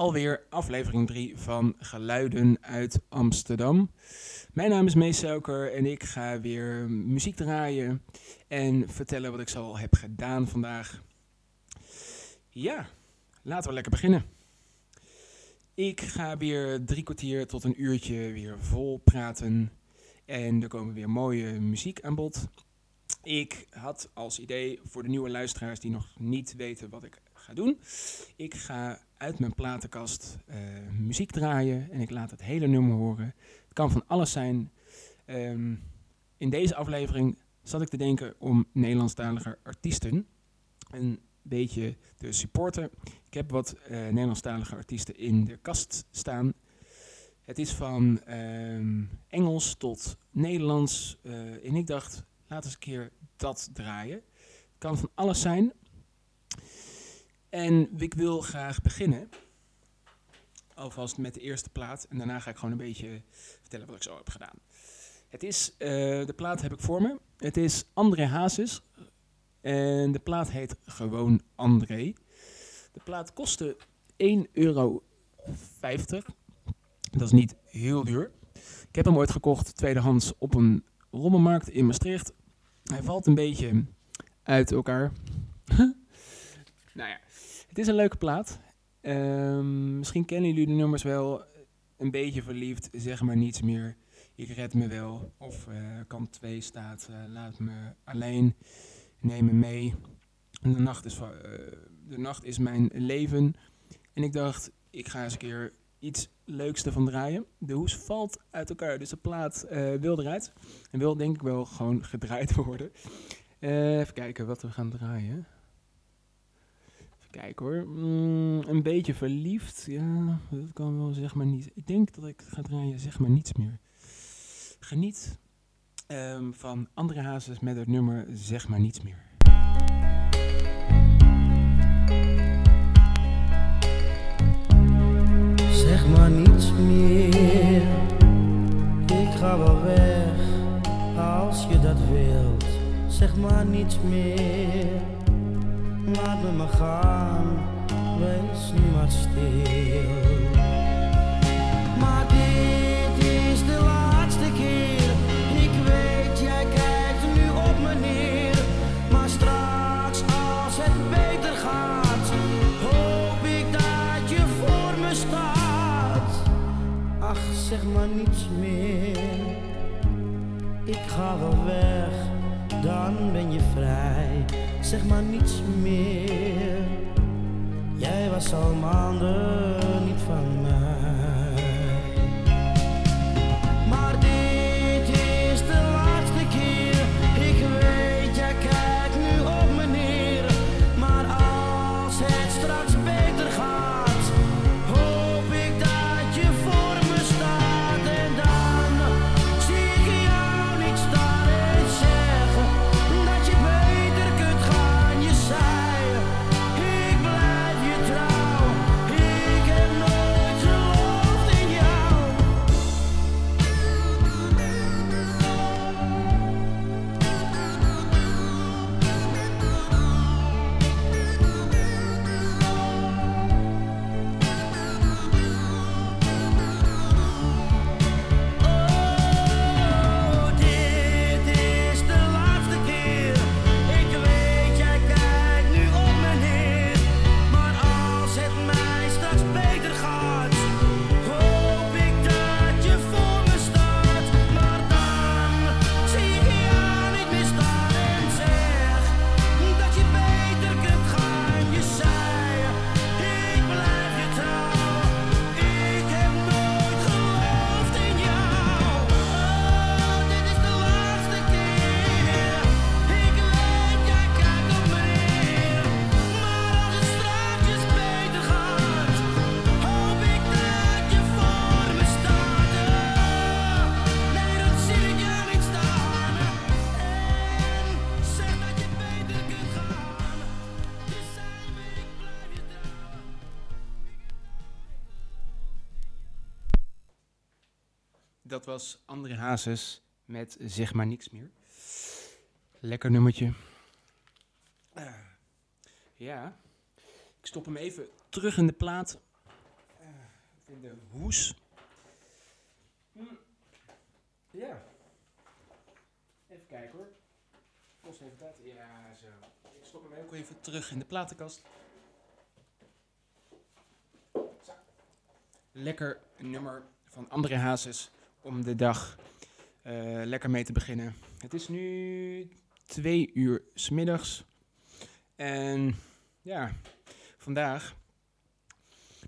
alweer aflevering 3 van Geluiden uit Amsterdam. Mijn naam is Mees Suiker en ik ga weer muziek draaien en vertellen wat ik zo al heb gedaan vandaag. Ja, laten we lekker beginnen. Ik ga weer drie kwartier tot een uurtje weer vol praten en er komen weer mooie muziek aan bod. Ik had als idee voor de nieuwe luisteraars die nog niet weten wat ik ga doen. Ik ga uit mijn platenkast uh, muziek draaien en ik laat het hele nummer horen. Het kan van alles zijn. Um, in deze aflevering zat ik te denken om Nederlandstalige artiesten een beetje te supporten. Ik heb wat uh, Nederlandstalige artiesten in de kast staan. Het is van um, Engels tot Nederlands. Uh, en ik dacht, laat eens een keer dat draaien. Het kan van alles zijn. En ik wil graag beginnen. Alvast met de eerste plaat. En daarna ga ik gewoon een beetje vertellen wat ik zo heb gedaan. Het is, uh, de plaat heb ik voor me. Het is André Hazes. En de plaat heet gewoon André. De plaat kostte 1,50 euro. Dat is niet heel duur. Ik heb hem ooit gekocht tweedehands op een rommelmarkt in Maastricht. Hij valt een beetje uit elkaar. is een leuke plaat. Um, misschien kennen jullie de nummers wel. Een beetje verliefd, zeg maar niets meer. Ik red me wel. Of uh, kant 2 staat, uh, laat me alleen. Neem me mee. De nacht, is, uh, de nacht is mijn leven. En ik dacht, ik ga eens een keer iets leuks ervan draaien. De hoes valt uit elkaar, dus de plaat wil eruit. En wil denk ik wel gewoon gedraaid worden. even kijken wat we gaan draaien. Kijk hoor, mm, een beetje verliefd. Ja, dat kan wel zeg maar niet. Ik denk dat ik ga draaien zeg maar niets meer. Geniet um, van andere hazes met het nummer Zeg maar niets meer. Zeg maar niets meer. Ik ga wel weg als je dat wilt. Zeg maar niets meer laat me maar gaan, wees nu maar stil. Maar dit is de laatste keer, ik weet jij kijkt nu op me neer. Maar straks als het beter gaat, hoop ik dat je voor me staat. Ach, zeg maar niets meer, ik ga wel weg, dan ben je vrij zeg maar niets meer. Jij was al maanden niet van mij. André Hazes met Zeg maar niks meer. Lekker nummertje. Ah, ja, ik stop hem even terug in de plaat. in de hoes. Hm. Ja. Even kijken hoor. Kost even tijd. Ja, zo. Ik stop hem ook even terug in de platenkast. Zo. Lekker nummer van André Hazes om de dag eh, lekker mee te beginnen. Het is nu twee uur smiddags. En ja, vandaag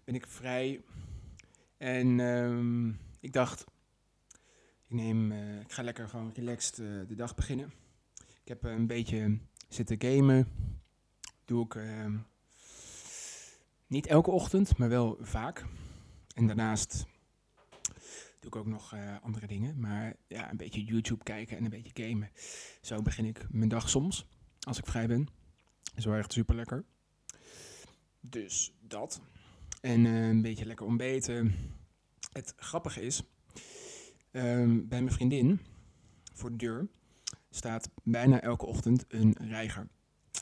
ben ik vrij. En ehm, ik dacht, ik, neem, eh, ik ga lekker gewoon relaxed eh, de dag beginnen. Ik heb een beetje zitten gamen. Doe ik ehm, niet elke ochtend, maar wel vaak. En daarnaast doe ik ook nog eh, andere dingen. Maar ja, een beetje YouTube kijken en een beetje gamen. Zo begin ik mijn dag soms, als ik vrij ben. Is wel echt super lekker. Dus dat. En eh, een beetje lekker ontbeten. Het grappige is, ehm, bij mijn vriendin voor de deur staat bijna elke ochtend een reiger.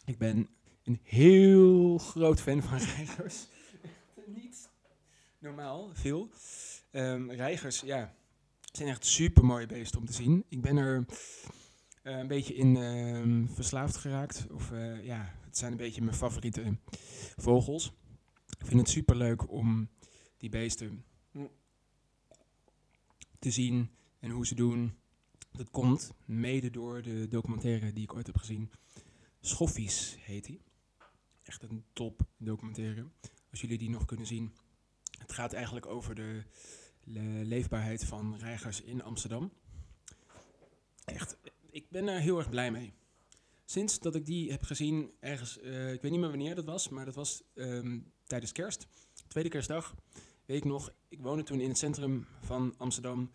Ik ben een heel groot fan van reigers. Niet normaal veel. Ehm, reigers, ja, zijn echt super mooie beesten om te zien. Ik ben er eh, een beetje in ehm, verslaafd geraakt. Of eh, ja, het zijn een beetje mijn favoriete vogels. Ik vind het super leuk om die beesten te zien en hoe ze doen. Dat komt mede door de documentaire die ik ooit heb gezien. Schoffies heet die. Echt een top documentaire. Als jullie die nog kunnen zien. Het gaat eigenlijk over de leefbaarheid van reigers in Amsterdam. Echt, ik ben er heel erg blij mee. Sinds dat ik die heb gezien, ergens, eh, ik weet niet meer wanneer dat was, maar dat was ehm, tijdens kerst. Tweede kerstdag, weet ik nog. Ik woonde toen in het centrum van Amsterdam.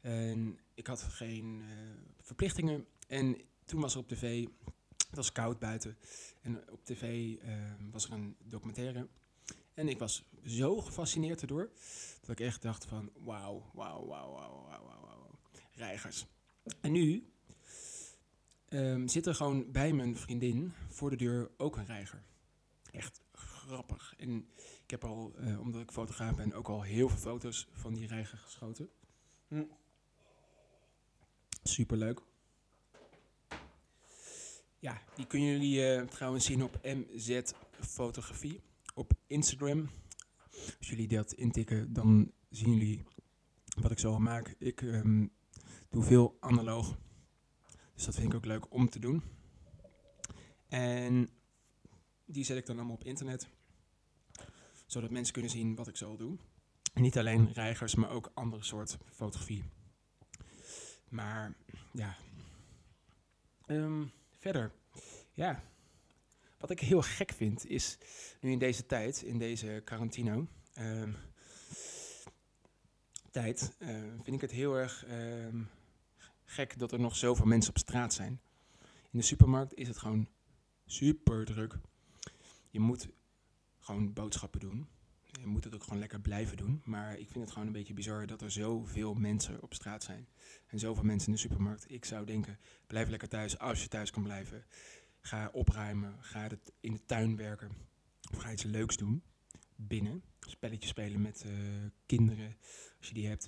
En ik had geen eh, verplichtingen. En toen was er op tv, het was koud buiten. En op tv eh, was er een documentaire. En ik was zo gefascineerd erdoor, dat ik echt dacht van wauw, wauw, wauw, wauw, wauw, wauw. Reigers. En nu ehm, zit er gewoon bij mijn vriendin voor de deur ook een reiger. Echt grappig. En ik heb al, eh, omdat ik fotograaf ben, ook al heel veel foto's van die reiger geschoten. Hm. Superleuk. Ja, die kunnen jullie eh, trouwens zien op MZ Fotografie op Instagram. Als jullie dat intikken, dan zien jullie wat ik zo maak. Ik ehm, doe veel analoog. Dus dat vind ik ook leuk om te doen. En die zet ik dan allemaal op internet. Zodat mensen kunnen zien wat ik zo doe. Niet alleen reigers, maar ook andere soort fotografie. Maar ja. Ehm, verder. Ja. Wat ik heel gek vind is, nu in deze tijd, in deze quarantino ehm, tijd, eh, vind ik het heel erg ehm, gek dat er nog zoveel mensen op straat zijn. In de supermarkt is het gewoon super druk. Je moet gewoon boodschappen doen. Je moet het ook gewoon lekker blijven doen. Maar ik vind het gewoon een beetje bizar dat er zoveel mensen op straat zijn. En zoveel mensen in de supermarkt. Ik zou denken, blijf lekker thuis als je thuis kan blijven. Ga opruimen, ga het in de tuin werken. Of ga iets leuks doen. Binnen. Spelletjes spelen met eh, kinderen, als je die hebt.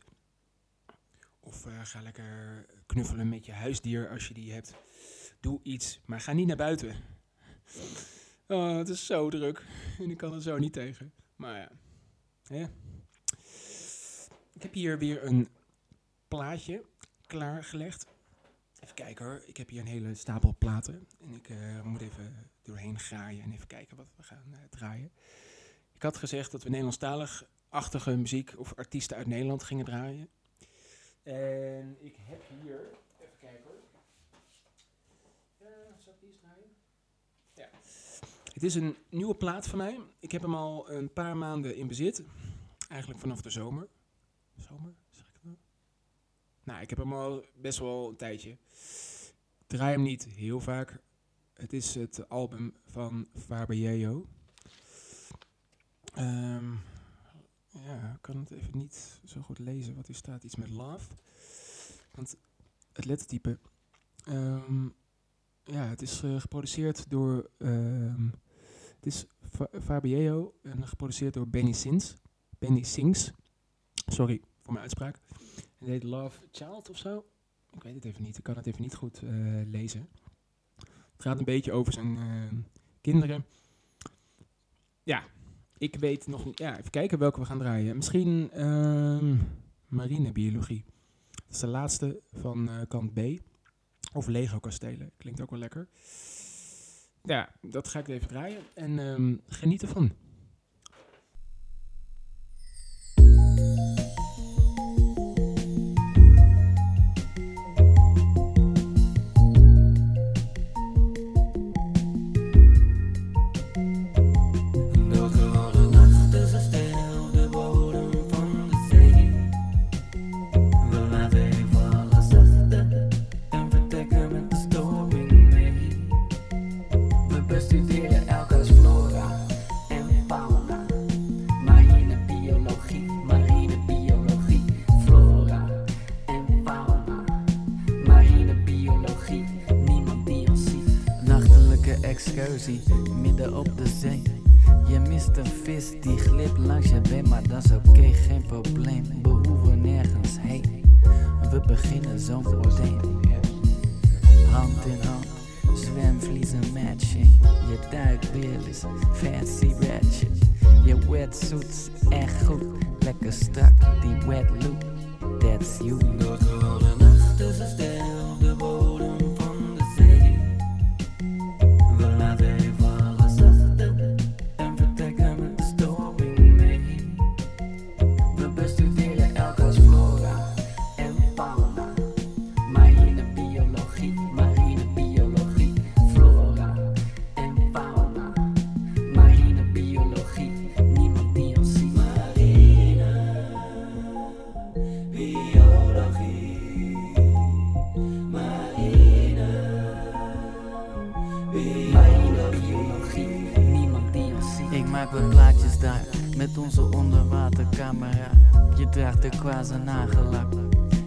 Of eh, ga lekker knuffelen met je huisdier als je die hebt. Doe iets, maar ga niet naar buiten. Oh, het is zo druk. En ik kan er zo niet tegen. Maar ja. Hè? Ik heb hier weer een plaatje klaargelegd. Even kijken hoor. Ik heb hier een hele stapel platen. En ik eh, moet even doorheen graaien en even kijken wat we gaan eh, draaien. Ik had gezegd dat we Nederlandstalig-achtige muziek of artiesten uit Nederland gingen draaien. En ik heb hier... Even kijken zal ik draaien? Ja. Het is een nieuwe plaat van mij. Ik heb hem al een paar maanden in bezit. Eigenlijk vanaf de zomer. Zomer? Zeg ik het nou? Nou, ik heb hem al best wel een tijdje. Draai hem niet heel vaak. Het is het album van Fabergeo. Ehm ja, ik kan het even niet zo goed lezen wat hier staat. Iets met love. Want het lettertype... ehm, ja, het is eh, geproduceerd door... ehm, het is Fa- en geproduceerd door Benny Sins. Benny Sings. Sorry voor mijn uitspraak. Het heet Love Child of zo. Ik weet het even niet. Ik kan het even niet goed eh, lezen. Het gaat een beetje over zijn eh, kinderen. Ja, ik weet nog niet. Ja, even kijken welke we gaan draaien. Misschien ehm marinebiologie. Dat is de laatste van eh, kant B. Of Lego kastelen. Klinkt ook wel lekker. Ja, dat ga ik even draaien. En ehm, geniet ervan.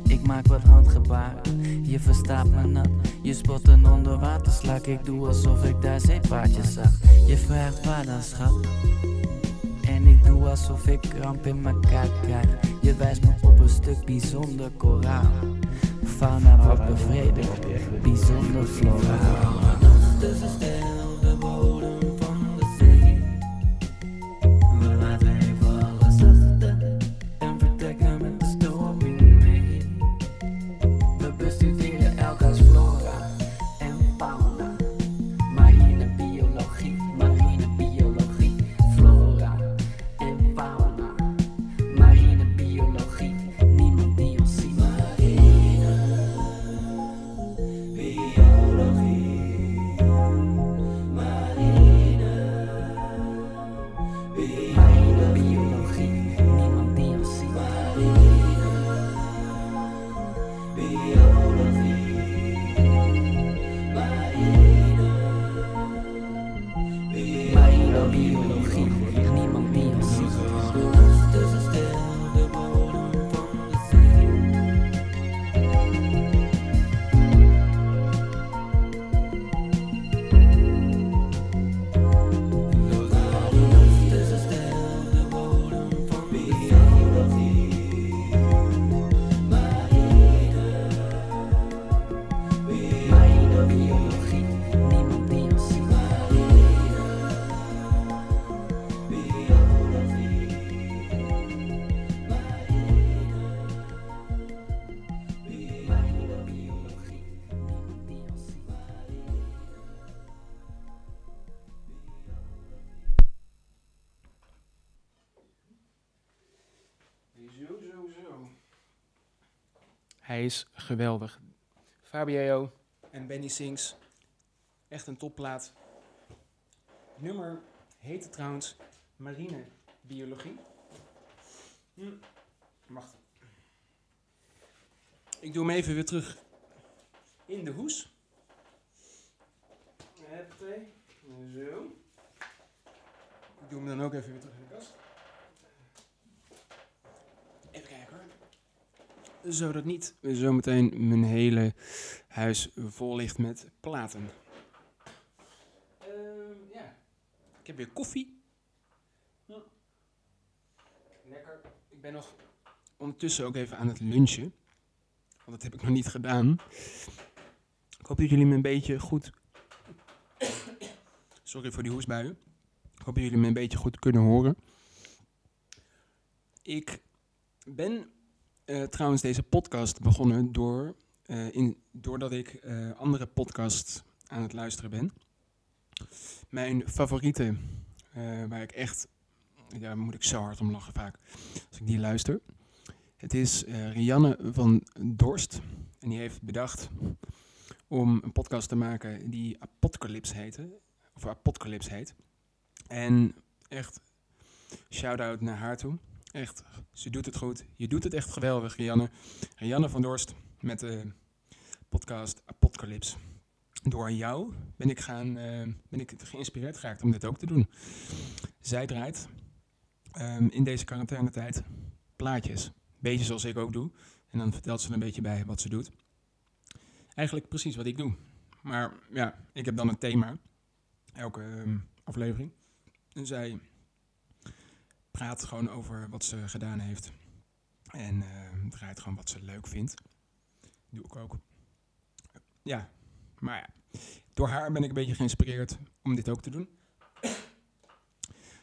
Ik maak wat handgebaren, je verstaat me nat. Je spot een onderwaterslak, ik doe alsof ik daar zeepaardjes zag. Je vraagt waar dan schat. En ik doe alsof ik kramp in mijn kaart krijg. Je wijst me op een stuk bijzonder koraal. Fauna wordt bevredigd, bijzonder floraal. Hij is geweldig. Fabio en Benny Sings. Echt een topplaat. Het nummer heette trouwens Marine Biologie. Hm. Wacht. Ik doe hem even weer terug in de hoes. Zo. Ik doe hem dan ook even weer terug in de kast. Even kijken hoor. Zodat niet zometeen mijn hele huis vol ligt met platen. Ehm, ja. Ik heb weer koffie. Ja. Lekker. Ik ben nog ondertussen ook even aan het lunchen. Want dat heb ik nog niet gedaan. Ik hoop dat jullie me een beetje goed... Sorry voor die hoestbuien. Ik hoop dat jullie me een beetje goed kunnen horen. Ik ben eh, trouwens deze podcast begonnen door, eh, in, doordat ik eh, andere podcasts aan het luisteren ben. Mijn favoriete, waar ik echt, daar moet ik zo hard om lachen vaak als ik die luister. Het is Rianne van Dorst. En die heeft bedacht om een podcast te maken die Apocalypse heette. Of Apocalypse heet. En echt, shout-out naar haar toe. Echt, ze doet het goed. Je doet het echt geweldig, Rianne. Rianne van Dorst met de podcast Apocalypse. Door jou ben ik, gaan, eh, ben ik geïnspireerd geraakt om dit ook te doen. Zij draait ehm, in deze quarantainetijd plaatjes. Beetje zoals ik ook doe. En dan vertelt ze een beetje bij wat ze doet. Eigenlijk precies wat ik doe. Maar ja, ik heb dan een thema. Elke ehm, aflevering. En zij praat gewoon over wat ze gedaan heeft. En ehm, draait gewoon wat ze leuk vindt. Doe ik ook. Ja, maar ja. Door haar ben ik een beetje geïnspireerd om dit ook te doen.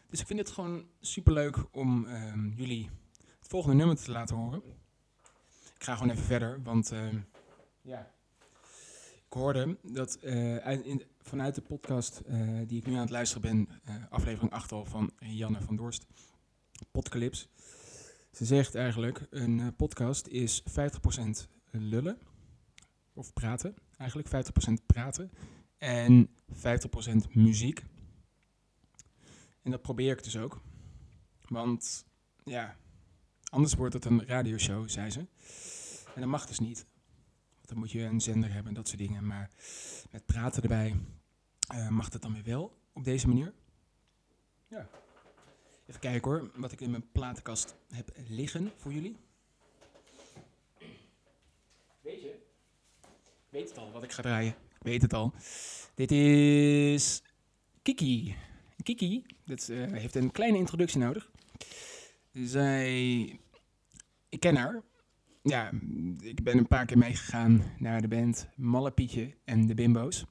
Dus ik vind het gewoon superleuk om ehm, jullie het volgende nummer te laten horen. Ik ga gewoon even verder, want ehm, ja. Ik hoorde dat eh, vanuit de podcast eh, die ik nu aan het luisteren ben, eh, aflevering 8 al van Janne van Dorst, Podcalypse. Ze zegt eigenlijk, een eh, podcast is 50% lullen, of praten, eigenlijk 50% praten en 50% muziek. En dat probeer ik dus ook. Want ja, anders wordt het een radioshow, zei ze. En dat mag dus niet. Want dan moet je een zender hebben en dat soort dingen. Maar met praten erbij eh, mag dat dan weer wel op deze manier. Ja. Even kijken hoor, wat ik in mijn platenkast heb liggen voor jullie. Weet je? Ik weet het al wat ik ga draaien. Ik weet het al. Dit is Kiki. Kiki, dit eh, heeft een kleine introductie nodig. Zij, ik ken haar. Ja, ik ben een paar keer meegegaan naar de band Malle Pietje en de Bimbo's.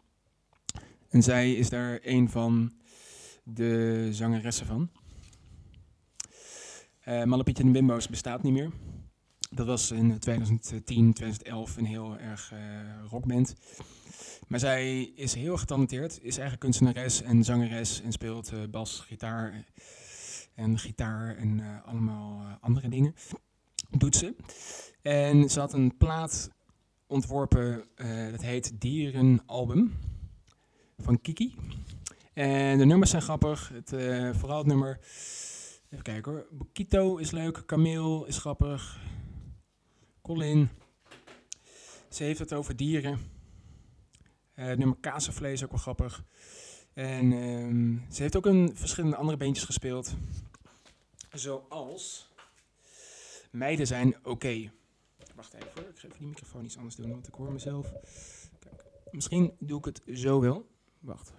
En zij is daar een van de zangeressen van. Eh Malle Pietje en de Bimbo's bestaat niet meer. Dat was in 2010, 2011 een heel erg eh, rockband. Maar zij is heel getalenteerd, is eigenlijk kunstenares en zangeres en speelt eh, bas, gitaar en gitaar en eh, allemaal eh, andere dingen. Doet ze. En ze had een plaat ontworpen, eh, dat heet Dierenalbum van Kiki. En de nummers zijn grappig, het, eh, vooral het nummer, even kijken hoor, Bokito is leuk, Camille is grappig, Colin. Ze heeft het over dieren. Het nummer Kazenvlees ook wel grappig. En ehm, ze heeft ook een verschillende andere beentjes gespeeld. Zoals Meiden zijn oké. Wacht even hoor, ik ga even die microfoon iets anders doen, want ik hoor mezelf. Kijk, misschien doe ik het zo wel. Wacht.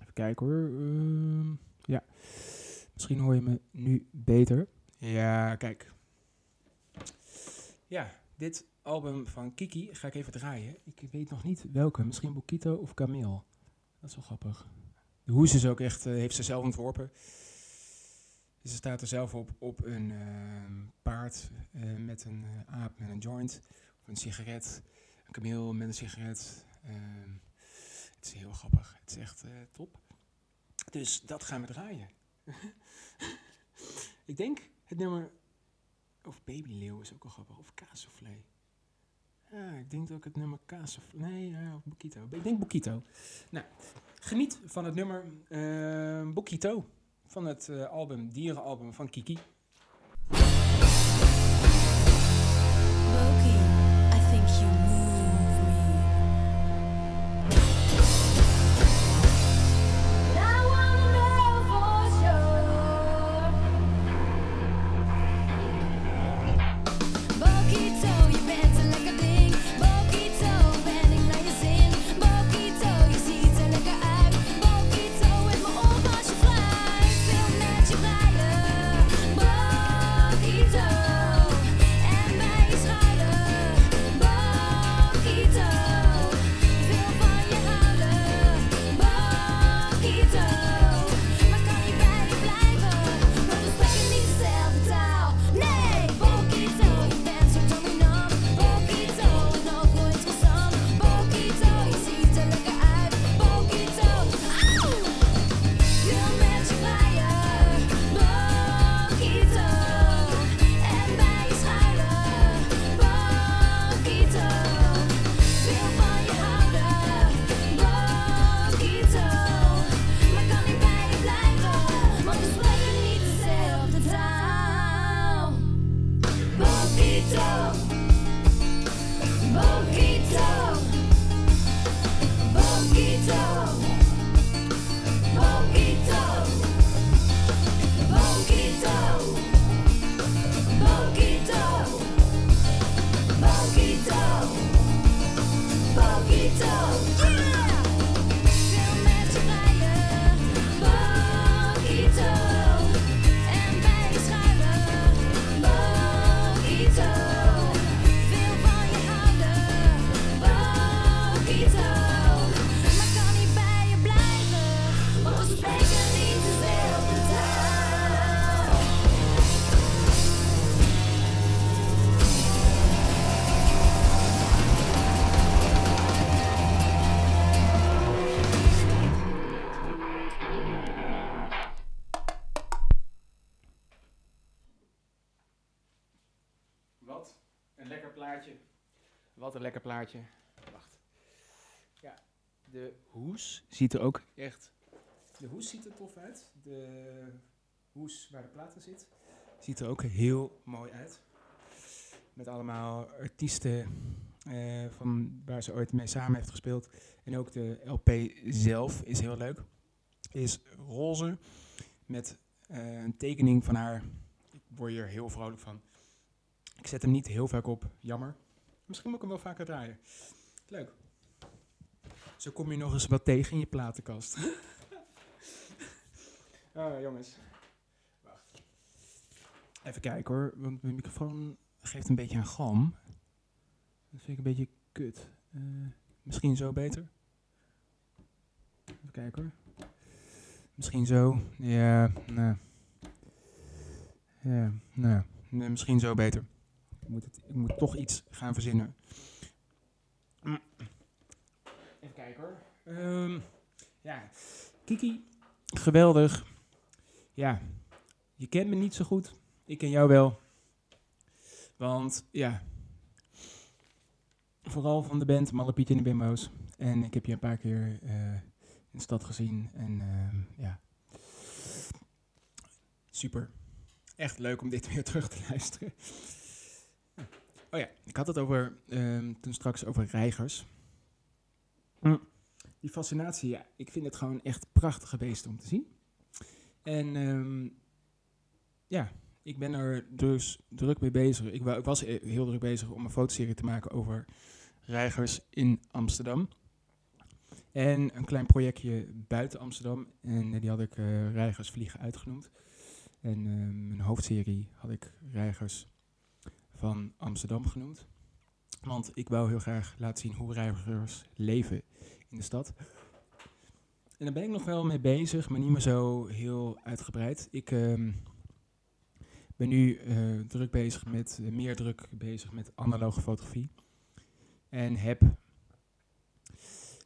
Even kijken hoor. Ehm, ja. Misschien hoor je me nu beter. Ja, kijk. Ja, dit album van Kiki ga ik even draaien. Ik weet nog niet welke. Misschien Bokito of Camille. Dat is wel grappig. De hoes is ook echt, eh, heeft ze zelf ontworpen. Dus ze staat er zelf op, op een ehm, paard eh, met een eh, aap met een joint. Of een sigaret. Een kameel met een sigaret. Ehm, het is heel grappig. Het is echt top. Dus dat gaan we draaien. ik denk het nummer... Of Babyleeuw is ook wel grappig. Of Kaasoufflé. Ja, ik denk ook het nummer Kaasoufflé. Nee, of Bokito. Ik denk Bokito. Nou, geniet van het nummer eh Bokito. Van het eh, album, dierenalbum van Kiki. Plaatje. Wat een lekker plaatje. Wacht. Ja, de hoes ziet er ook echt... De hoes ziet er tof uit. De hoes waar de platen zit, ziet er ook heel mooi uit. Met allemaal artiesten eh, van waar ze ooit mee samen heeft gespeeld. En ook de LP zelf is heel leuk. Is roze met eh, een tekening van haar. Ik word hier heel vrolijk van. Ik zet hem niet heel vaak op, jammer. Misschien moet ik hem wel vaker draaien. Leuk. Zo kom je nog eens wat tegen in je platenkast. oh, jongens. Wacht. Even kijken hoor, want mijn microfoon geeft een beetje een galm. Dat vind ik een beetje kut. Eh, misschien zo beter. Even kijken hoor. Misschien zo. Ja, nou. Ja, nou. Misschien zo beter. Ik moet, het, ik moet toch iets gaan verzinnen. Even kijken hoor. Ehm, ja, Kiki, geweldig. Ja, je kent me niet zo goed. Ik ken jou wel. Want ja, vooral van de band Malle Piet en de Bimbo's. En ik heb je een paar keer eh, in de stad gezien. En ehm, ja, super. Echt leuk om dit weer terug te luisteren. Oh ja, ik had het over, ehm, toen straks over reigers. Hm. Die fascinatie, ja, ik vind het gewoon echt prachtige beesten om te zien. En ehm, ja, ik ben er dus druk mee bezig. Ik, ik was e- heel druk bezig om een fotoserie te maken over reigers in Amsterdam. En een klein projectje buiten Amsterdam. En eh, die had ik eh, Reigers Vliegen uitgenoemd. En ehm, mijn hoofdserie had ik Reigers van Amsterdam genoemd. Want ik wou heel graag laten zien hoe reigers leven in de stad. En daar ben ik nog wel mee bezig, maar niet meer zo heel uitgebreid. Ik ehm, ben nu eh, druk bezig met, eh, meer druk bezig met analoge fotografie. En heb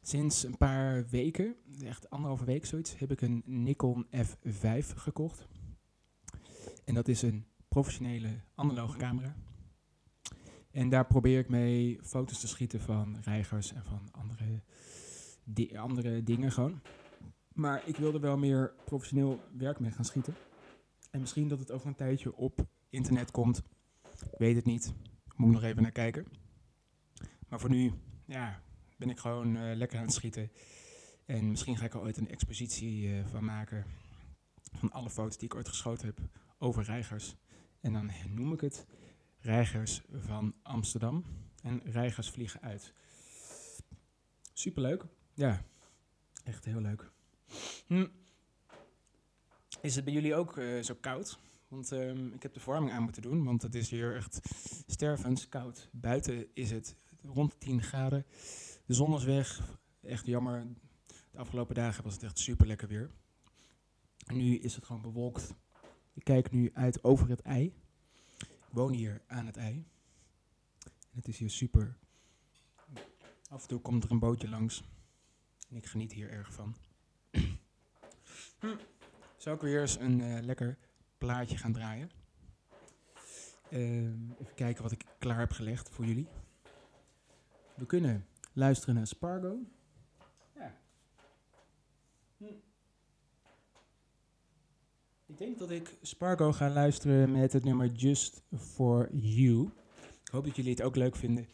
sinds een paar weken, echt anderhalve week zoiets, heb ik een Nikon F5 gekocht. En dat is een professionele analoge camera. En daar probeer ik mee foto's te schieten van reigers en van andere, di- andere dingen gewoon. Maar ik wil er wel meer professioneel werk mee gaan schieten. En misschien dat het over een tijdje op internet komt. Weet het niet. Moet nog even naar kijken. Maar voor nu, ja, ben ik gewoon eh, lekker aan het schieten. En misschien ga ik er ooit een expositie eh, van maken. Van alle foto's die ik ooit geschoten heb over reigers. En dan noem ik het Reigers van Amsterdam. En Reigers vliegen uit. Superleuk. Ja, echt heel leuk. Hm. Is het bij jullie ook eh, zo koud? Want ehm, ik heb de verwarming aan moeten doen, want het is hier echt stervenskoud. Buiten is het rond de 10 graden. De zon is weg. Echt jammer. De afgelopen dagen was het echt super lekker weer. En nu is het gewoon bewolkt. Ik kijk nu uit over het ei. Woon hier aan het ei. En het is hier super. Af en toe komt er een bootje langs. En ik geniet hier erg van. Zou ik weer eens een eh, lekker plaatje gaan draaien? Ehm, even kijken wat ik klaar heb gelegd voor jullie. We kunnen luisteren naar Spargo. Ja. Hm. Ik denk dat ik Spargo ga luisteren met het nummer Just For You. Ik hoop dat jullie het ook leuk vinden.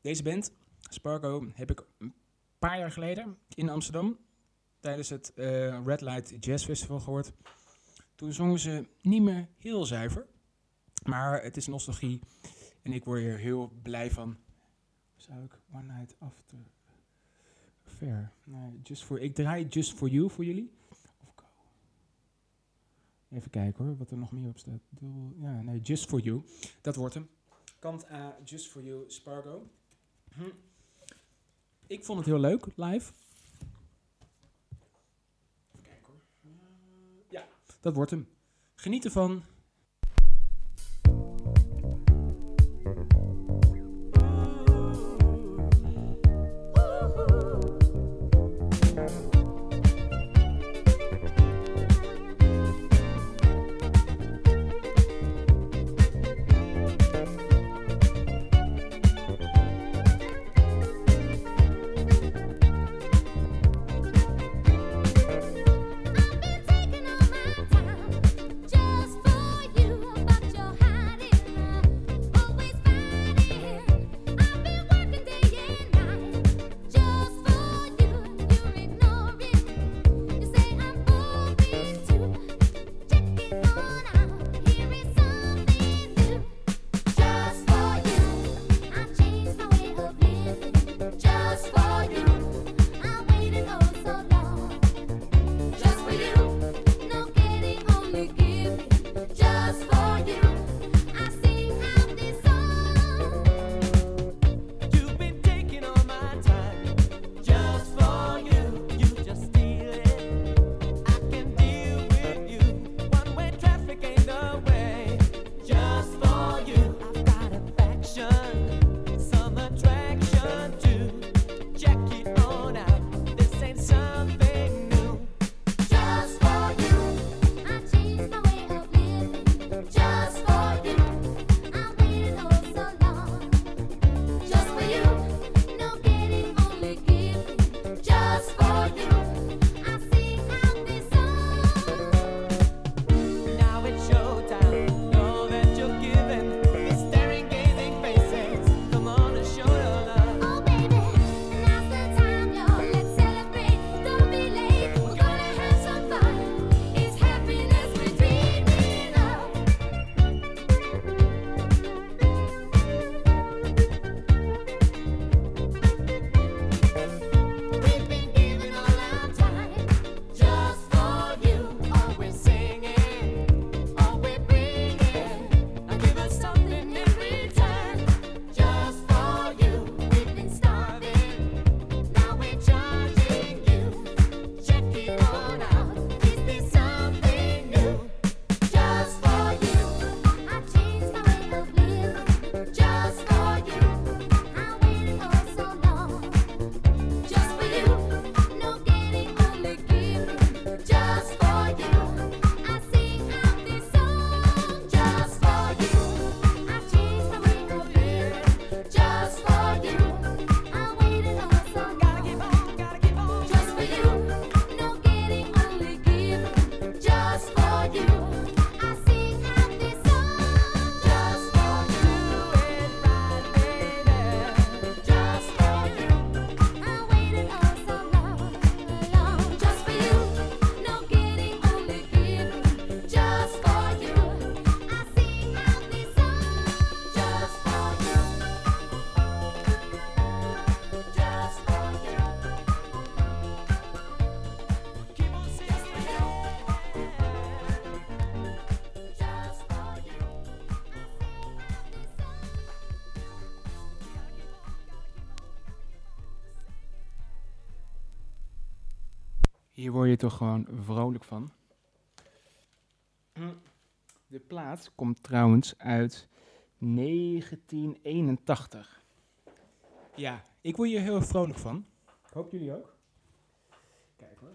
Deze band, Spargo, heb ik een paar jaar geleden in Amsterdam tijdens het eh, Red Light Jazz Festival gehoord. Toen zongen ze niet meer heel zuiver, maar het is nostalgie en ik word hier heel blij van. Zou ik One Night After Fair? Just for, ik draai Just For You voor jullie. Even kijken hoor, wat er nog meer op staat. Ja, nee, Just For You. Dat wordt hem. Kant A, Just For You, Spargo. Hm. Ik vond het heel leuk, live. Even kijken hoor. Ja, dat wordt hem. Geniet ervan. Hier word je toch gewoon vrolijk van. De plaat komt trouwens uit 1981. Ja, ik word hier heel erg vrolijk van. Ik hoop jullie ook. Kijk hoor.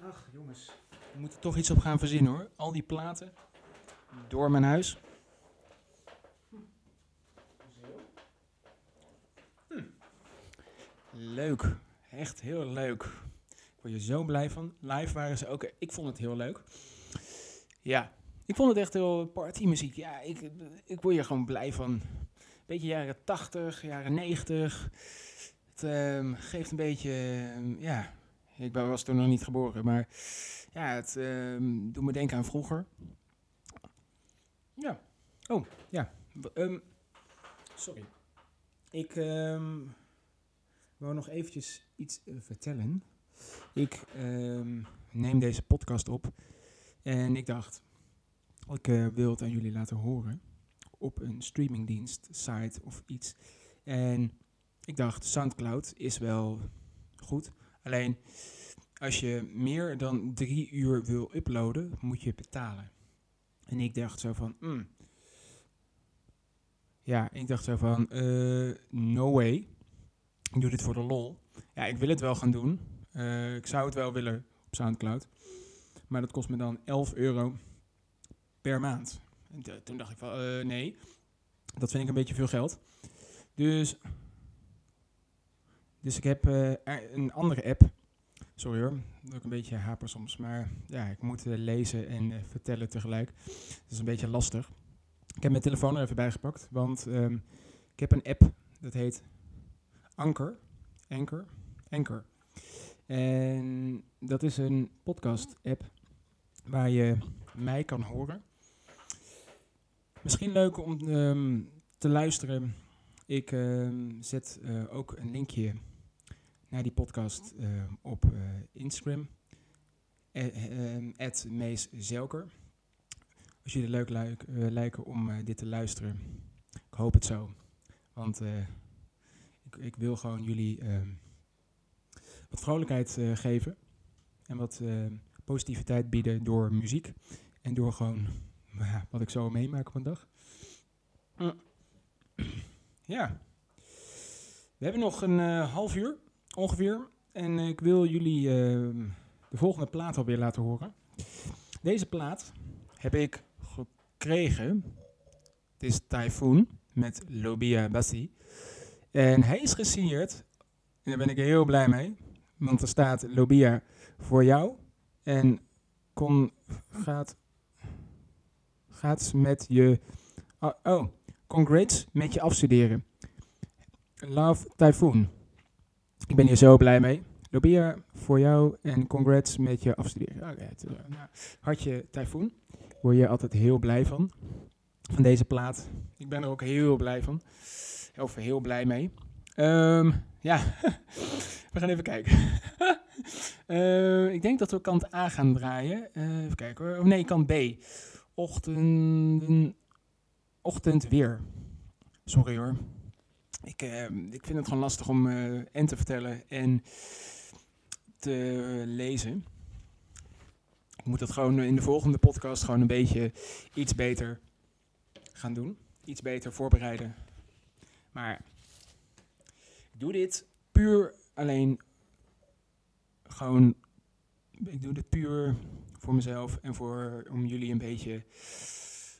Ach jongens, we moeten toch iets op gaan verzinnen hoor. Al die platen door mijn huis. Hm. Leuk, echt heel leuk. Ik word je zo blij van. Live waren ze ook. Ik vond het heel leuk. Ja, ik vond het echt heel partymuziek. Ja, ik, ik word hier gewoon blij van. Beetje jaren 80, jaren 90. Het ehm, geeft een beetje, ehm, ja, ik was toen nog niet geboren, maar ja, het ehm, doet me denken aan vroeger. Ja, oh, ja. Sorry. Ik wou nog eventjes iets eh, vertellen. Ik ehm, neem deze podcast op en ik dacht, ik eh, wil het aan jullie laten horen op een streamingdienst, site of iets. En ik dacht, Soundcloud is wel goed. Alleen als je meer dan drie uur wil uploaden, moet je betalen. En ik dacht zo van, mm. ja, ik dacht zo van, eh, no way. Ik doe dit voor de lol. Ja, ik wil het wel gaan doen. Eh, ik zou het wel willen op Soundcloud. Maar dat kost me dan 11 euro per maand. En toen dacht ik van, eh, nee, dat vind ik een beetje veel geld. Dus, dus ik heb eh, een andere app. Sorry hoor, dat ik een beetje haper soms. Maar ja, ik moet lezen en vertellen tegelijk. Dat is een beetje lastig. Ik heb mijn telefoon er even bij gepakt. Want ehm, ik heb een app, dat heet Anker. Anker. Anker. En dat is een podcast app waar je mij kan horen. Misschien leuk om ehm, te luisteren. Ik ehm, zet eh, ook een linkje naar die podcast eh, op eh, Instagram. Eh, ehm, At Mees Zelker. Als jullie het leuk lijken om dit te luisteren. Ik hoop het zo. Want ik, wil gewoon jullie ehm, wat vrolijkheid eh, geven. En wat eh, positiviteit bieden door muziek. En door gewoon ja, wat ik zo meemaak op een dag. Ja. We hebben nog een eh, half uur ongeveer. En ik wil jullie ehm, de volgende plaat alweer laten horen. Deze plaat heb ik gekregen. Het is Typhoon met Lobia Bassi. En hij is gesigneerd. En daar ben ik heel blij mee. Want er staat Lobia voor jou. En kon, gaat gaat met je. Oh, oh, congrats met je afstuderen. Love Typhoon. Ik ben hier zo blij mee. Lobia voor jou en congrats met je afstuderen. Het, eh, nou, hartje Typhoon. Word je altijd heel blij van. Van deze plaat. Ik ben er ook heel blij van. Of heel blij mee. Ehm, ja, we gaan even kijken. Eh, ik denk dat we kant A gaan draaien. Eh, even kijken hoor. Of nee, kant B ochtend, ochtendweer. Sorry hoor. Ik, eh, ik vind het gewoon lastig om eh, en te vertellen en te lezen. Ik moet dat gewoon in de volgende podcast gewoon een beetje iets beter gaan doen. Iets beter voorbereiden. Maar ik doe dit puur alleen gewoon. Ik doe dit puur voor mezelf en voor, om jullie een beetje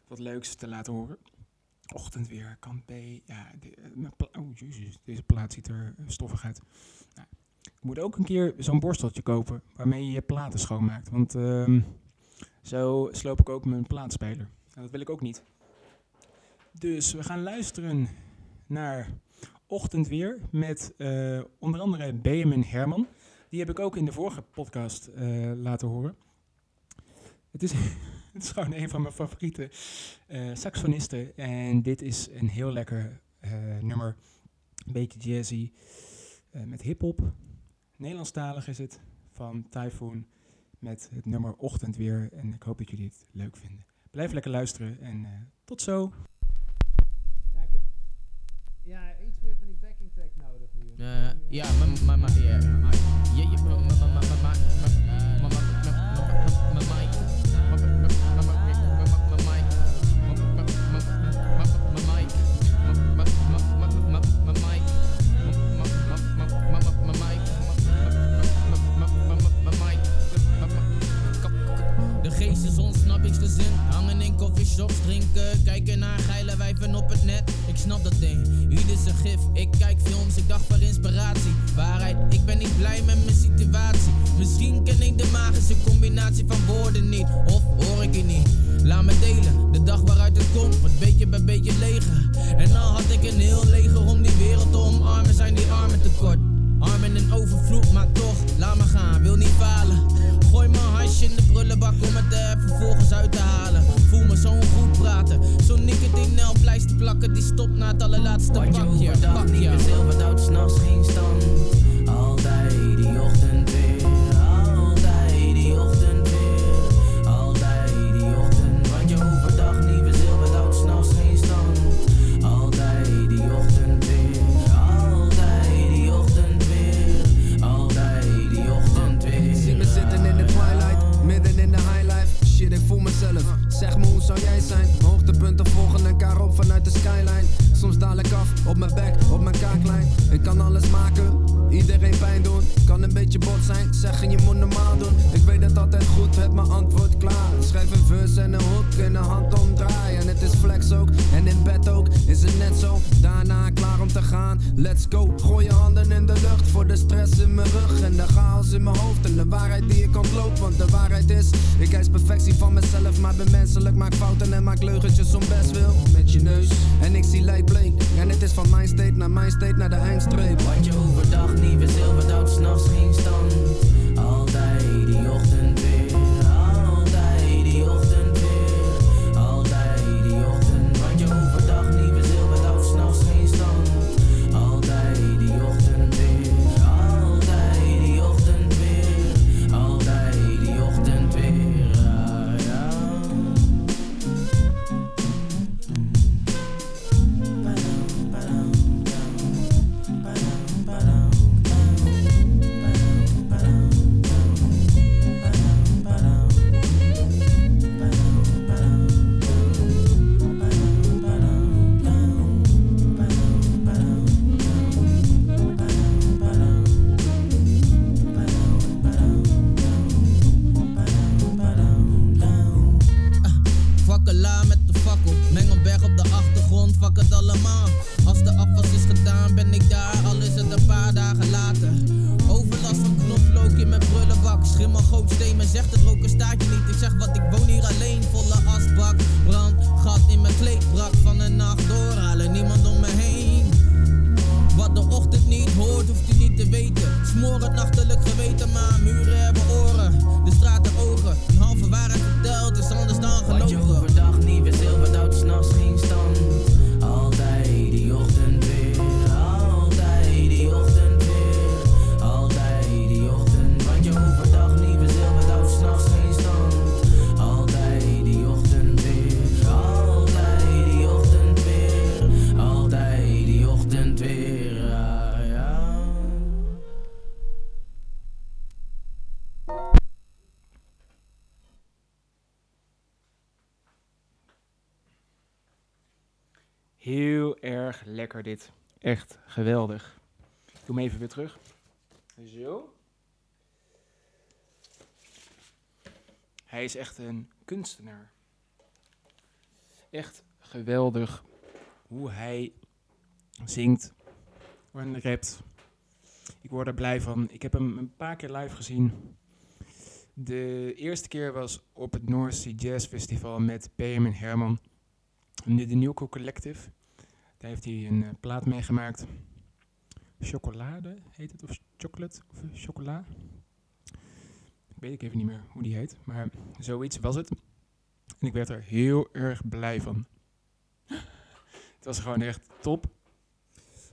wat leuks te laten horen. Ochtendweer, kant B. Ja, eh, oh deze plaat ziet er eh, stoffig uit. Nou, ik moet ook een keer zo'n borsteltje kopen waarmee je je platen schoonmaakt. Want ehm, zo sloop ik ook mijn plaatspeler. En dat wil ik ook niet. Dus we gaan luisteren naar Ochtendweer met eh, onder andere Benjamin Herman. Die heb ik ook in de vorige podcast eh, laten horen. Het is, het is gewoon een van mijn favoriete eh, saxofonisten. En dit is een heel lekker nummer. Een beetje jazzy. met hip-hop. Nederlandstalig is het. Van Typhoon. Met het nummer Ochtendweer. En ik hoop dat jullie het leuk vinden. Blijf lekker luisteren en tot zo. Ja, iets meer van die backing track nodig nu. Uh, ja, maar, maar, maar, maar, maar, maar, maar, maar, maar, maar, maar, coffeeshops, drinken, kijken naar geile wijven op het net. Ik snap dat ding, ieder zijn gif. Ik kijk films, ik dacht voor inspiratie. Waarheid, ik ben niet blij met mijn situatie. Misschien ken ik de magische combinatie van woorden niet, of hoor ik het niet. Laat me delen, de dag waaruit het komt, wordt beetje bij beetje leger. En dan had ik een heel leger om die wereld te omarmen, zijn die armen tekort. Armen in overvloed, maar toch, laat me gaan, wil niet falen. Gooi mijn hasje in de prullenbak om het er vervolgens uit te halen. Voel me zo'n goed praten, zo'n nicotine pleister plakken, die stopt na het allerlaatste pakje. Pak je. s'nachts geen stand. Hoogtepunten volgen elkaar op vanuit de skyline. Soms daal ik af, op mijn bek, op mijn kaaklijn. Ik kan alles maken, iedereen pijn doen. Kan een beetje bot zijn, zeggen je moet normaal doen. Ik weet het altijd goed, heb mijn antwoord klaar. Schrijf een verse en een hoek in de hand omdraaien. En het is flex ook, en in bed ook, is het net zo. Daarna klaar om te gaan, let's go. Gooi je handen in de lucht voor de stress in mijn rug. En de chaos in mijn hoofd en de waarheid die ik ontloop. Want de waarheid is, ik eis perfectie van mezelf. Maar ben menselijk, maak fouten en maak leugentjes om best wil. Met je neus, en ik zie lijkt bleek. En het is van mijn state naar mijn state naar de eindstreep. Wat je overdag liever zilver dan s'nachts geen stand. Zeg wat, ik geweldig. Ik doe hem even weer terug. Zo. Hij is echt een kunstenaar. Echt geweldig hoe hij zingt en rapt. Ik word er blij van. Ik heb hem een paar keer live gezien. De eerste keer was op het North Sea Jazz Festival met Benjamin Herman. Nu de Newco Collective. Daar heeft hij een eh, plaat meegemaakt. Chocolade heet het, of chocolate, of chocola. Weet ik even niet meer hoe die heet, maar zoiets was het. En ik werd er heel erg blij van. Het was gewoon echt top.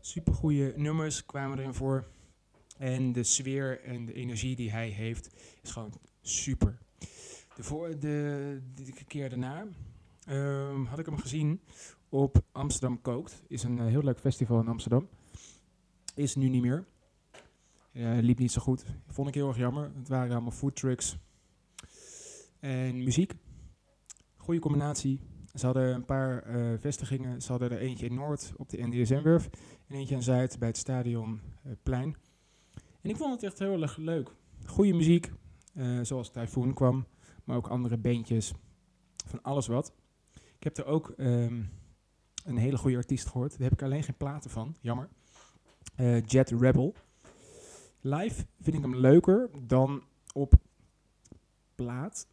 Super goede nummers kwamen erin voor. En de sfeer en de energie die hij heeft is gewoon super. De, voor, de, de keer daarna ehm, had ik hem gezien op Amsterdam Kookt. Is een eh, heel leuk festival in Amsterdam. Is nu niet meer. Eh, liep niet zo goed. Vond ik heel erg jammer. Het waren allemaal food trucks. En muziek. Goede combinatie. Ze hadden een paar eh, vestigingen. Ze hadden er eentje in Noord op de NDSM-werf. En eentje aan Zuid bij het stadionplein. en ik vond het echt heel erg leuk. Goede muziek. eh, zoals Typhoon kwam. Maar ook andere beentjes. Van alles wat. Ik heb er ook ehm, een hele goede artiest gehoord. Daar heb ik alleen geen platen van. Jammer. Eh, Jet Rebel. Live vind ik hem leuker dan op plaat.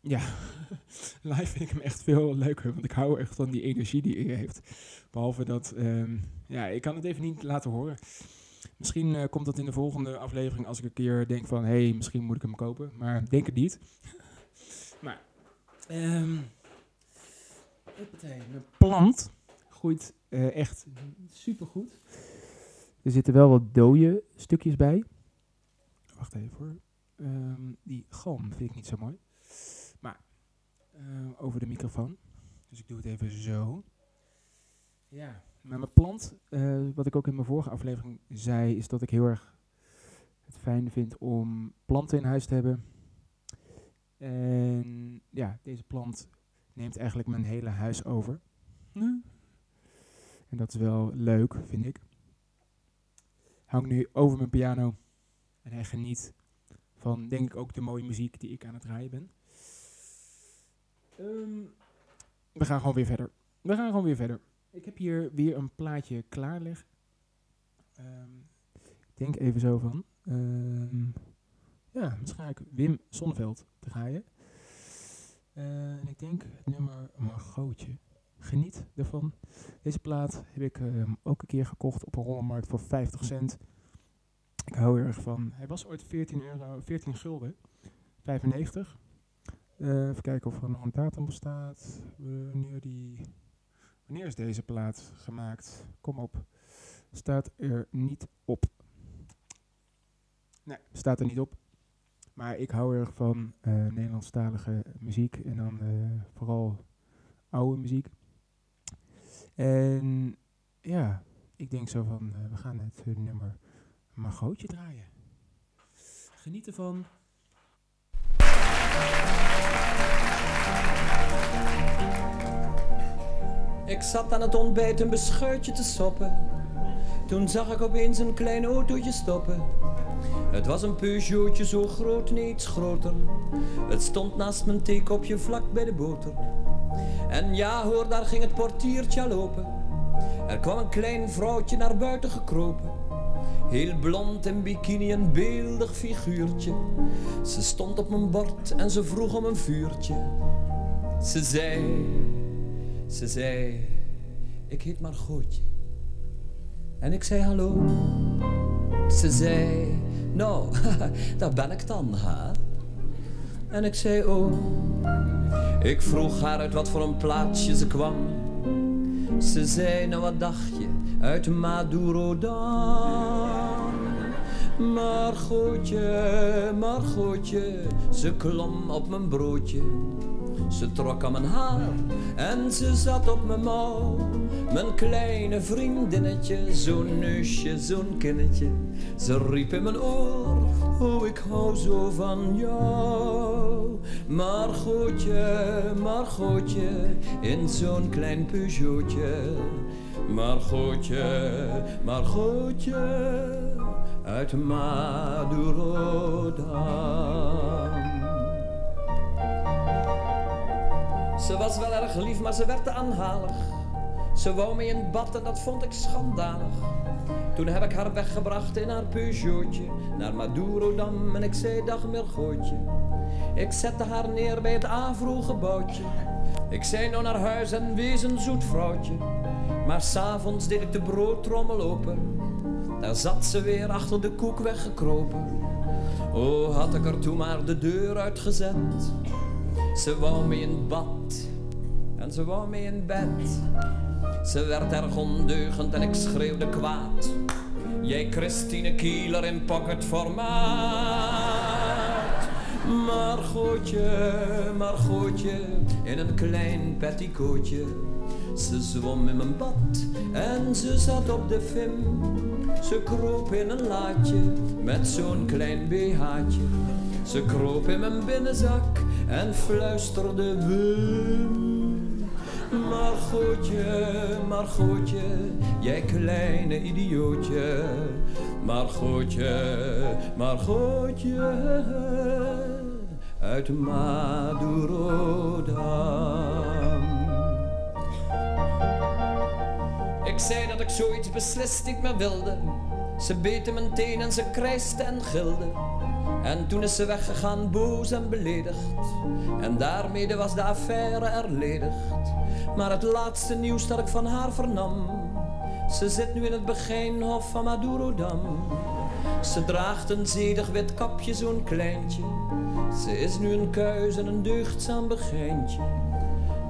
Ja, live vind ik hem echt veel leuker. Want ik hou echt van die energie die hij heeft. Behalve dat, ehm, ja, ik kan het even niet laten horen. Misschien eh, komt dat in de volgende aflevering als ik een keer denk van... hé, hey, misschien moet ik hem kopen. Maar denk het niet. maar, ehm hoppatee, mijn plant groeit eh, echt supergoed. Er zitten wel wat dode stukjes bij. Wacht even hoor. Ehm, die galm vind ik niet zo mooi. Maar eh, over de microfoon. Dus ik doe het even zo. Ja, maar mijn plant, eh, wat ik ook in mijn vorige aflevering zei, is dat ik heel erg het fijn vind om planten in huis te hebben. En ja, deze plant neemt eigenlijk mijn hele huis over. Hm. En dat is wel leuk, vind ik. Hang nu over mijn piano en hij geniet van, denk ik, ook de mooie muziek die ik aan het draaien ben. Ehm, we gaan gewoon weer verder. We gaan gewoon weer verder. Ik heb hier weer een plaatje klaarleggen. Ehm, ik denk even zo van. ehm, ja, misschien ga ik Wim Sonneveld draaien. Eh, en ik denk het nummer Margootje. Geniet ervan. Deze plaat heb ik ehm, ook een keer gekocht op een rollenmarkt voor 50 cent. Ik hou er erg van. Hij was ooit 14 euro, 14 gulden. 95. Eh, even kijken of er nog een datum bestaat. Wanneer, die, wanneer is deze plaat gemaakt? Kom op. Staat er niet op. Nee, staat er niet op. Maar ik hou erg van eh, Nederlandstalige muziek en dan eh, vooral oude muziek. En ja, ik denk zo van, eh, we gaan het eh, nummer Margootje draaien. Geniet ervan. Ik zat aan het ontbijt een beschuitje te soppen. Toen zag ik opeens een klein autootje stoppen. Het was een Peugeotje zo groot, niet iets groter. Het stond naast mijn theekopje vlak bij de boter. En ja hoor, daar ging het portiertje al. Er kwam een klein vrouwtje naar buiten gekropen. Heel blond in bikini, een beeldig figuurtje. Ze stond op mijn bord en ze vroeg om een vuurtje. Ze zei, ze zei, ik heet Margootje. En ik zei hallo. Ze zei, nou, daar ben ik dan, hè? En ik zei, oh. Ik vroeg haar uit wat voor een plaatsje ze kwam. Ze zei, nou wat dacht je, uit Maduro dan? Margootje, Margootje, ze klom op mijn broodje. Ze trok aan mijn haar en ze zat op mijn mouw. Mijn kleine vriendinnetje, zo'n neusje, zo'n kinnetje. Ze riep in mijn oor, oh ik hou zo van jou. Margootje, Margootje, in zo'n klein Peugeotje. Margootje, Margootje, uit Madurodam. Ze was wel erg lief, maar ze werd te aanhalig. Ze wou me in bad en dat vond ik schandalig. Toen heb ik haar weggebracht in haar Peugeotje naar Madurodam en ik zei dag. Ik zette haar neer bij het Avro-gebouwtje. Ik zei nou naar huis en wees een zoet vrouwtje. Maar s'avonds deed ik de broodtrommel open. Daar zat ze weer achter de koek weggekropen. Oh, had ik er toen maar de deur uitgezet. Ze wou mee in bad en ze wou mee in bed. Ze werd erg ondeugend en ik schreeuwde kwaad. Jij Christine Kieler in pocketformaat. Margootje, Margootje, in een klein petticoatje. Ze zwom in mijn bad en ze zat op de film. Ze kroop in een laadje met zo'n klein BH'tje. Ze kroop in mijn binnenzak en fluisterde Wim. Margotje, Margotje, jij kleine idiootje. Margotje, Margotje, uit Madurodam. Ik zei dat ik zoiets beslist niet meer wilde. Ze beette mijn teen en ze krijste en gilde. En toen is ze weggegaan, boos en beledigd. En daarmee was de affaire erledigd. Maar het laatste nieuws dat ik van haar vernam. Ze zit nu in het begijnhof van Madurodam. Ze draagt een zedig wit kapje, zo'n kleintje. Ze is nu een kuis en een deugdzaam begijntje.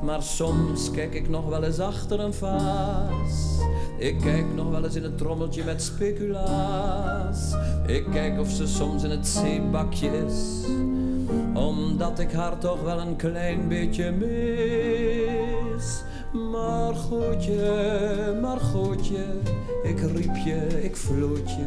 Maar soms kijk ik nog wel eens achter een vaas. Ik kijk nog wel eens in het trommeltje met speculaas. Ik kijk of ze soms in het zeebakje is. Omdat ik haar toch wel een klein beetje mis. Maar goedje, maar goedje, ik riep je, ik floot je.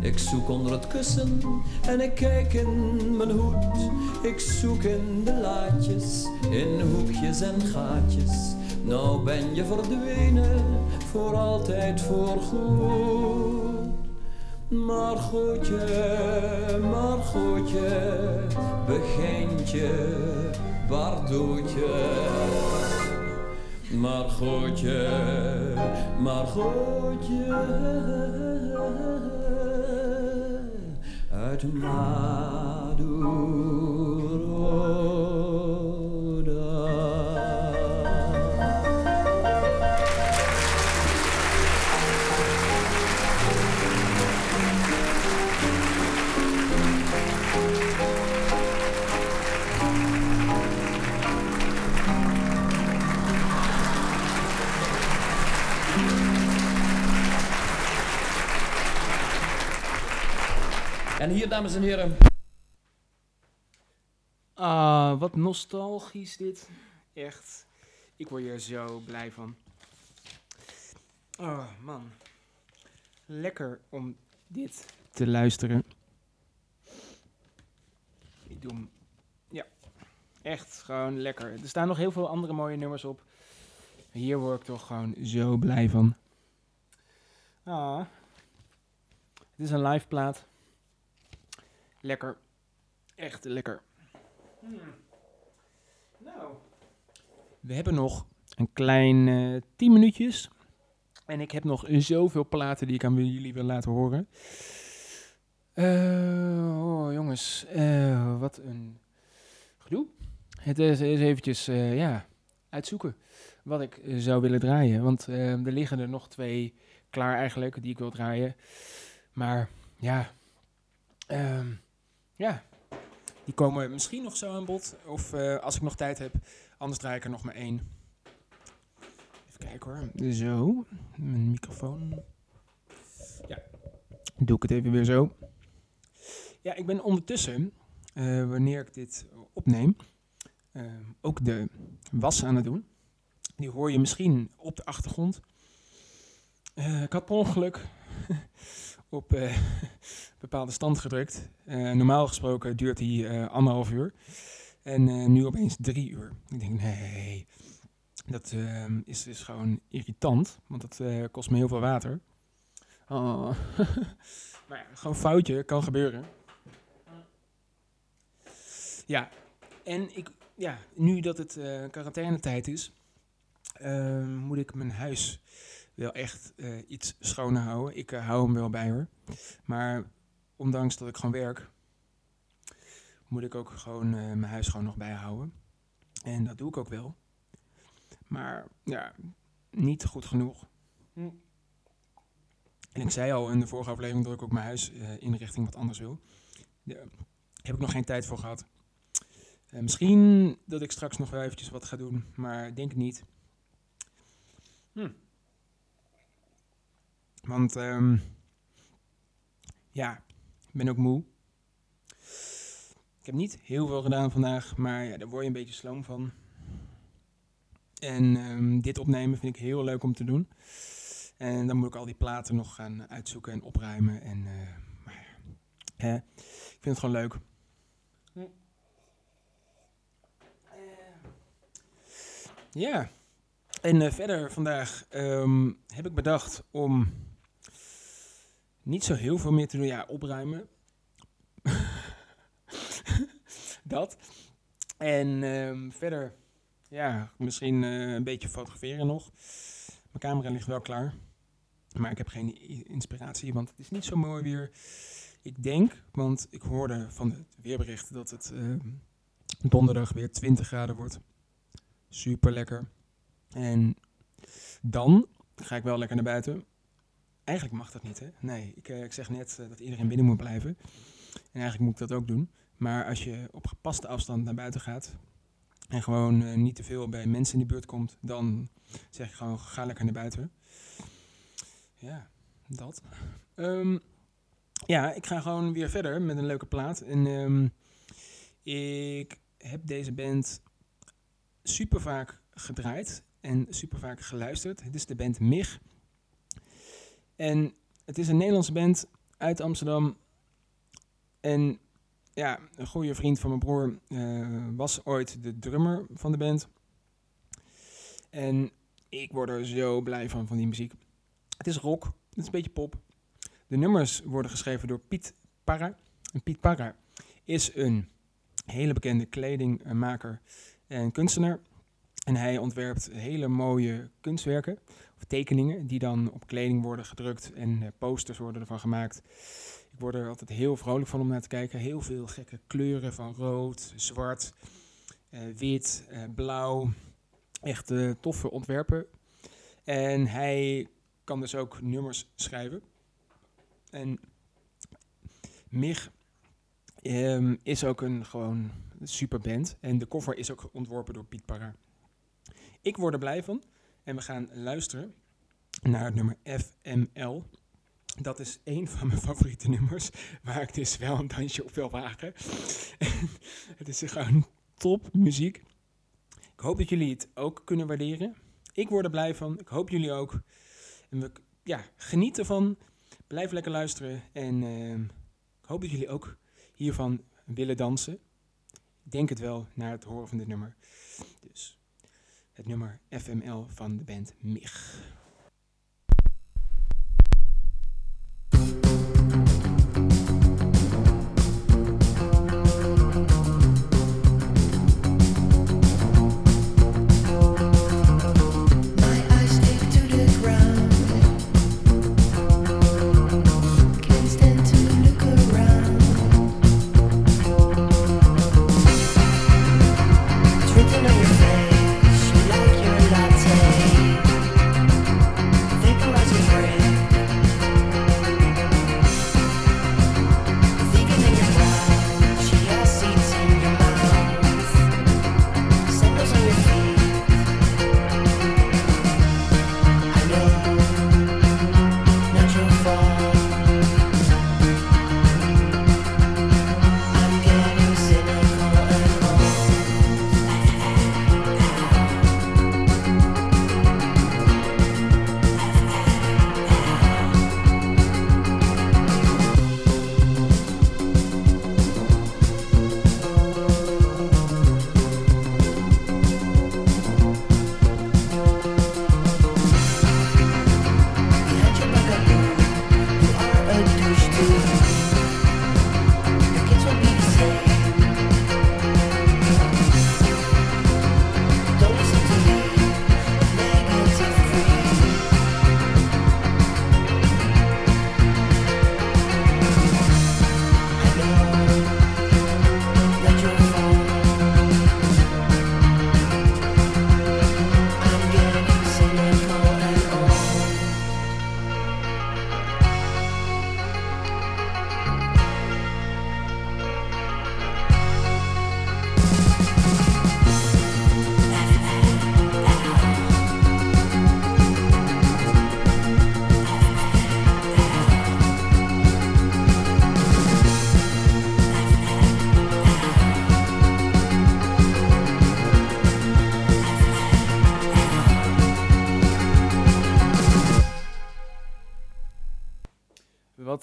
Ik zoek onder het kussen en ik kijk in mijn hoed. Ik zoek in de laadjes, in hoekjes en gaatjes. Nou ben je verdwenen, voor altijd voor goed. Maar goedje, maar goedje, begintje, bardoetje. Maar goedje, maar goedje, uit Madurodam. En hier, dames en heren, Ah, wat nostalgisch dit. Echt. Ik word hier zo blij van. Oh, man. Lekker om dit te luisteren. Ik doe hem. Ja. Echt gewoon lekker. Er staan nog heel veel andere mooie nummers op. Hier word ik toch gewoon zo blij van. Ah. Het is een live plaat. Lekker. Echt lekker. Nou. We hebben nog een klein eh 10 minuutjes. En ik heb nog zoveel platen die ik aan jullie wil laten horen. Eh, oh, jongens. eh, wat een gedoe. Het is, is eventjes, ja, uitzoeken wat ik zou willen draaien. Want er liggen er nog twee klaar eigenlijk, die ik wil draaien. Maar, ja. ehm, ja, die komen misschien nog zo aan bod. Of eh, als ik nog tijd heb. Anders draai ik er nog maar één. Even kijken hoor. Zo. Mijn microfoon. Ja. Doe ik het even weer zo. Ja, ik ben ondertussen, eh, wanneer ik dit opneem, eh, ook de was aan het doen. Die hoor je misschien op de achtergrond. Ik had per ongeluk op eh, bepaalde stand gedrukt. Eh, normaal gesproken duurt die eh, anderhalf uur. En nu opeens drie uur. Ik denk, nee, dat ehm, is dus gewoon irritant. Want dat kost me heel veel water. Oh. maar gewoon foutje, kan gebeuren. Ja, en ik, ja, nu dat het quarantainetijd is, ehm, moet ik mijn huis wel echt eh, iets schoner houden. Ik eh, hou hem wel bij hoor. Maar ondanks dat ik gewoon werk, moet ik ook gewoon eh, mijn huis gewoon nog bijhouden. En dat doe ik ook wel. Maar ja, niet goed genoeg. Hm. En ik zei al in de vorige aflevering dat ik ook mijn huis eh, in richting wat anders wil. Daar heb ik nog geen tijd voor gehad. Eh, misschien dat ik straks nog wel eventjes wat ga doen, maar denk niet. Hm. Want ehm, ja, ik ben ook moe. Ik heb niet heel veel gedaan vandaag, maar ja, daar word je een beetje sloom van. En ehm, dit opnemen vind ik heel leuk om te doen. En dan moet ik al die platen nog gaan uitzoeken en opruimen. En, eh, maar hè, ik vind het gewoon leuk. Ja, en eh, verder vandaag ehm, heb ik bedacht om niet zo heel veel meer te doen. Ja, opruimen. dat. En ehm, verder, ja, misschien eh, een beetje fotograferen nog. Mijn camera ligt wel klaar. Maar ik heb geen inspiratie, want het is niet zo mooi weer. Ik denk, want ik hoorde van het weerbericht dat het ehm, donderdag weer 20 graden wordt. Super lekker. En dan ga ik wel lekker naar buiten. Eigenlijk mag dat niet, hè? Nee, ik, eh, ik zeg net eh, dat iedereen binnen moet blijven. En eigenlijk moet ik dat ook doen. Maar als je op gepaste afstand naar buiten gaat en gewoon eh, niet te veel bij mensen in de buurt komt, dan zeg ik gewoon ga lekker naar buiten. Ja, dat. Ehm, ja, ik ga gewoon weer verder met een leuke plaat. En ehm, ik heb deze band super vaak gedraaid en super vaak geluisterd. Het is de band MIG. En het is een Nederlandse band uit Amsterdam. En ja, een goede vriend van mijn broer eh, was ooit de drummer van de band. En ik word er zo blij van, van die muziek. Het is rock, het is een beetje pop. De nummers worden geschreven door Piet Parra. En Piet Parra is een hele bekende kledingmaker en kunstenaar. En hij ontwerpt hele mooie kunstwerken, tekeningen, die dan op kleding worden gedrukt en eh, posters worden ervan gemaakt. Ik word er altijd heel vrolijk van om naar te kijken. Heel veel gekke kleuren van rood, zwart, eh, wit, eh, blauw. Echt toffe ontwerpen. En hij kan dus ook nummers schrijven. En Mig ehm, is ook een gewoon super band. En de cover is ook ontworpen door Piet Parra. Ik word er blij van. En we gaan luisteren naar het nummer FML. Dat is één van mijn favoriete nummers, waar ik dus wel een dansje op wil wagen. het is gewoon top muziek. Ik hoop dat jullie het ook kunnen waarderen. Ik word er blij van. Ik hoop jullie ook. En we ja, geniet ervan. Blijf lekker luisteren. En ehm, ik hoop dat jullie ook hiervan willen dansen. Denk het wel naar het horen van dit nummer. Het nummer FML van de band MIG.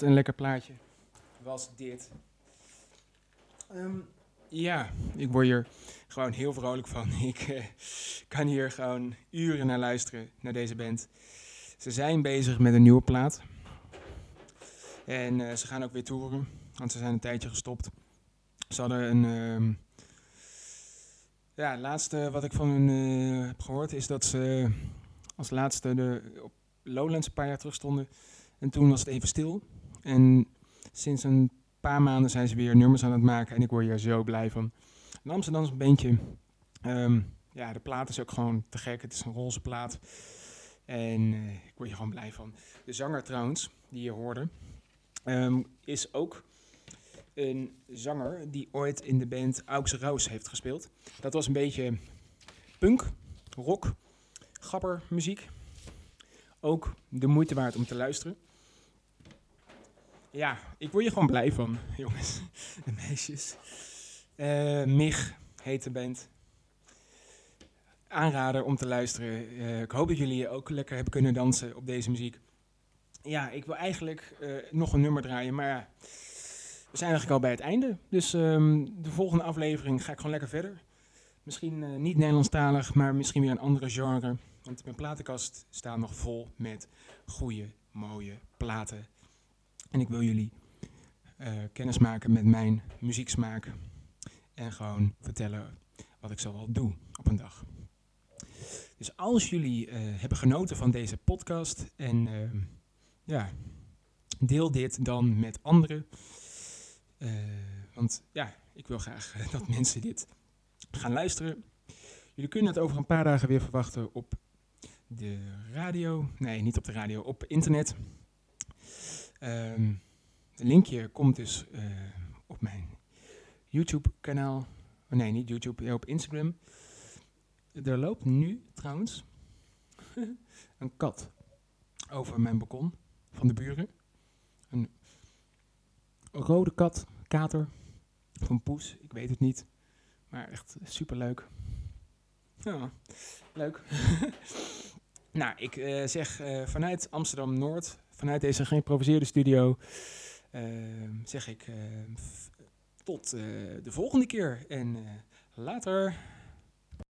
Een lekker plaatje was dit. Ehm, ja, ik word hier gewoon heel vrolijk van. Ik eh, kan hier gewoon uren naar luisteren, naar deze band. Ze zijn bezig met een nieuwe plaat. En eh, ze gaan ook weer toeren, want ze zijn een tijdje gestopt. Ze hadden een... ehm, ja, het laatste wat ik van hun eh, heb gehoord is dat ze als laatste de, op Lowlands een paar jaar terug stonden. En toen was het even stil. En sinds een paar maanden zijn ze weer nummers aan het maken. En ik word hier zo blij van. Een Amsterdamse bandje. Ehm, ja, de plaat is ook gewoon te gek. Het is een roze plaat. En eh, ik word hier gewoon blij van. De zanger trouwens, die je hoorde, ehm, is ook een zanger die ooit in de band Aux Roos heeft gespeeld. Dat was een beetje punk, rock, gabber muziek. Ook de moeite waard om te luisteren. Ja, ik word hier gewoon blij van, jongens en meisjes. Eh Mig heet de band. Aanrader om te luisteren. Eh, ik hoop dat jullie ook lekker hebben kunnen dansen op deze muziek. Ja, ik wil eigenlijk eh, nog een nummer draaien, maar we zijn eigenlijk al bij het einde. Dus ehm, de volgende aflevering ga ik gewoon lekker verder. Misschien niet Nederlandstalig, maar misschien weer een andere genre. Want mijn platenkast staat nog vol met goede, mooie platen. En ik wil jullie eh kennis maken met mijn muzieksmaak. En gewoon vertellen wat ik zo wel doe op een dag. Dus als jullie eh, hebben genoten van deze podcast en ehm, ja, deel dit dan met anderen. Eh, want ja, ik wil graag dat mensen dit gaan luisteren. Jullie kunnen het over een paar dagen weer verwachten op de radio. Nee, niet op de radio, op internet. Ehm de linkje komt dus eh, op mijn YouTube-kanaal. Oh, nee, niet YouTube, ja, op Instagram. Er loopt nu trouwens een kat over mijn balkon van de buren. Een rode kat, kater, een poes, ik weet het niet. Maar echt superleuk. Ja, leuk. nou, ik eh, zeg eh, vanuit Amsterdam-Noord, vanuit deze geïmproviseerde studio, eh, zeg ik eh, f- tot eh, de volgende keer. En eh, later.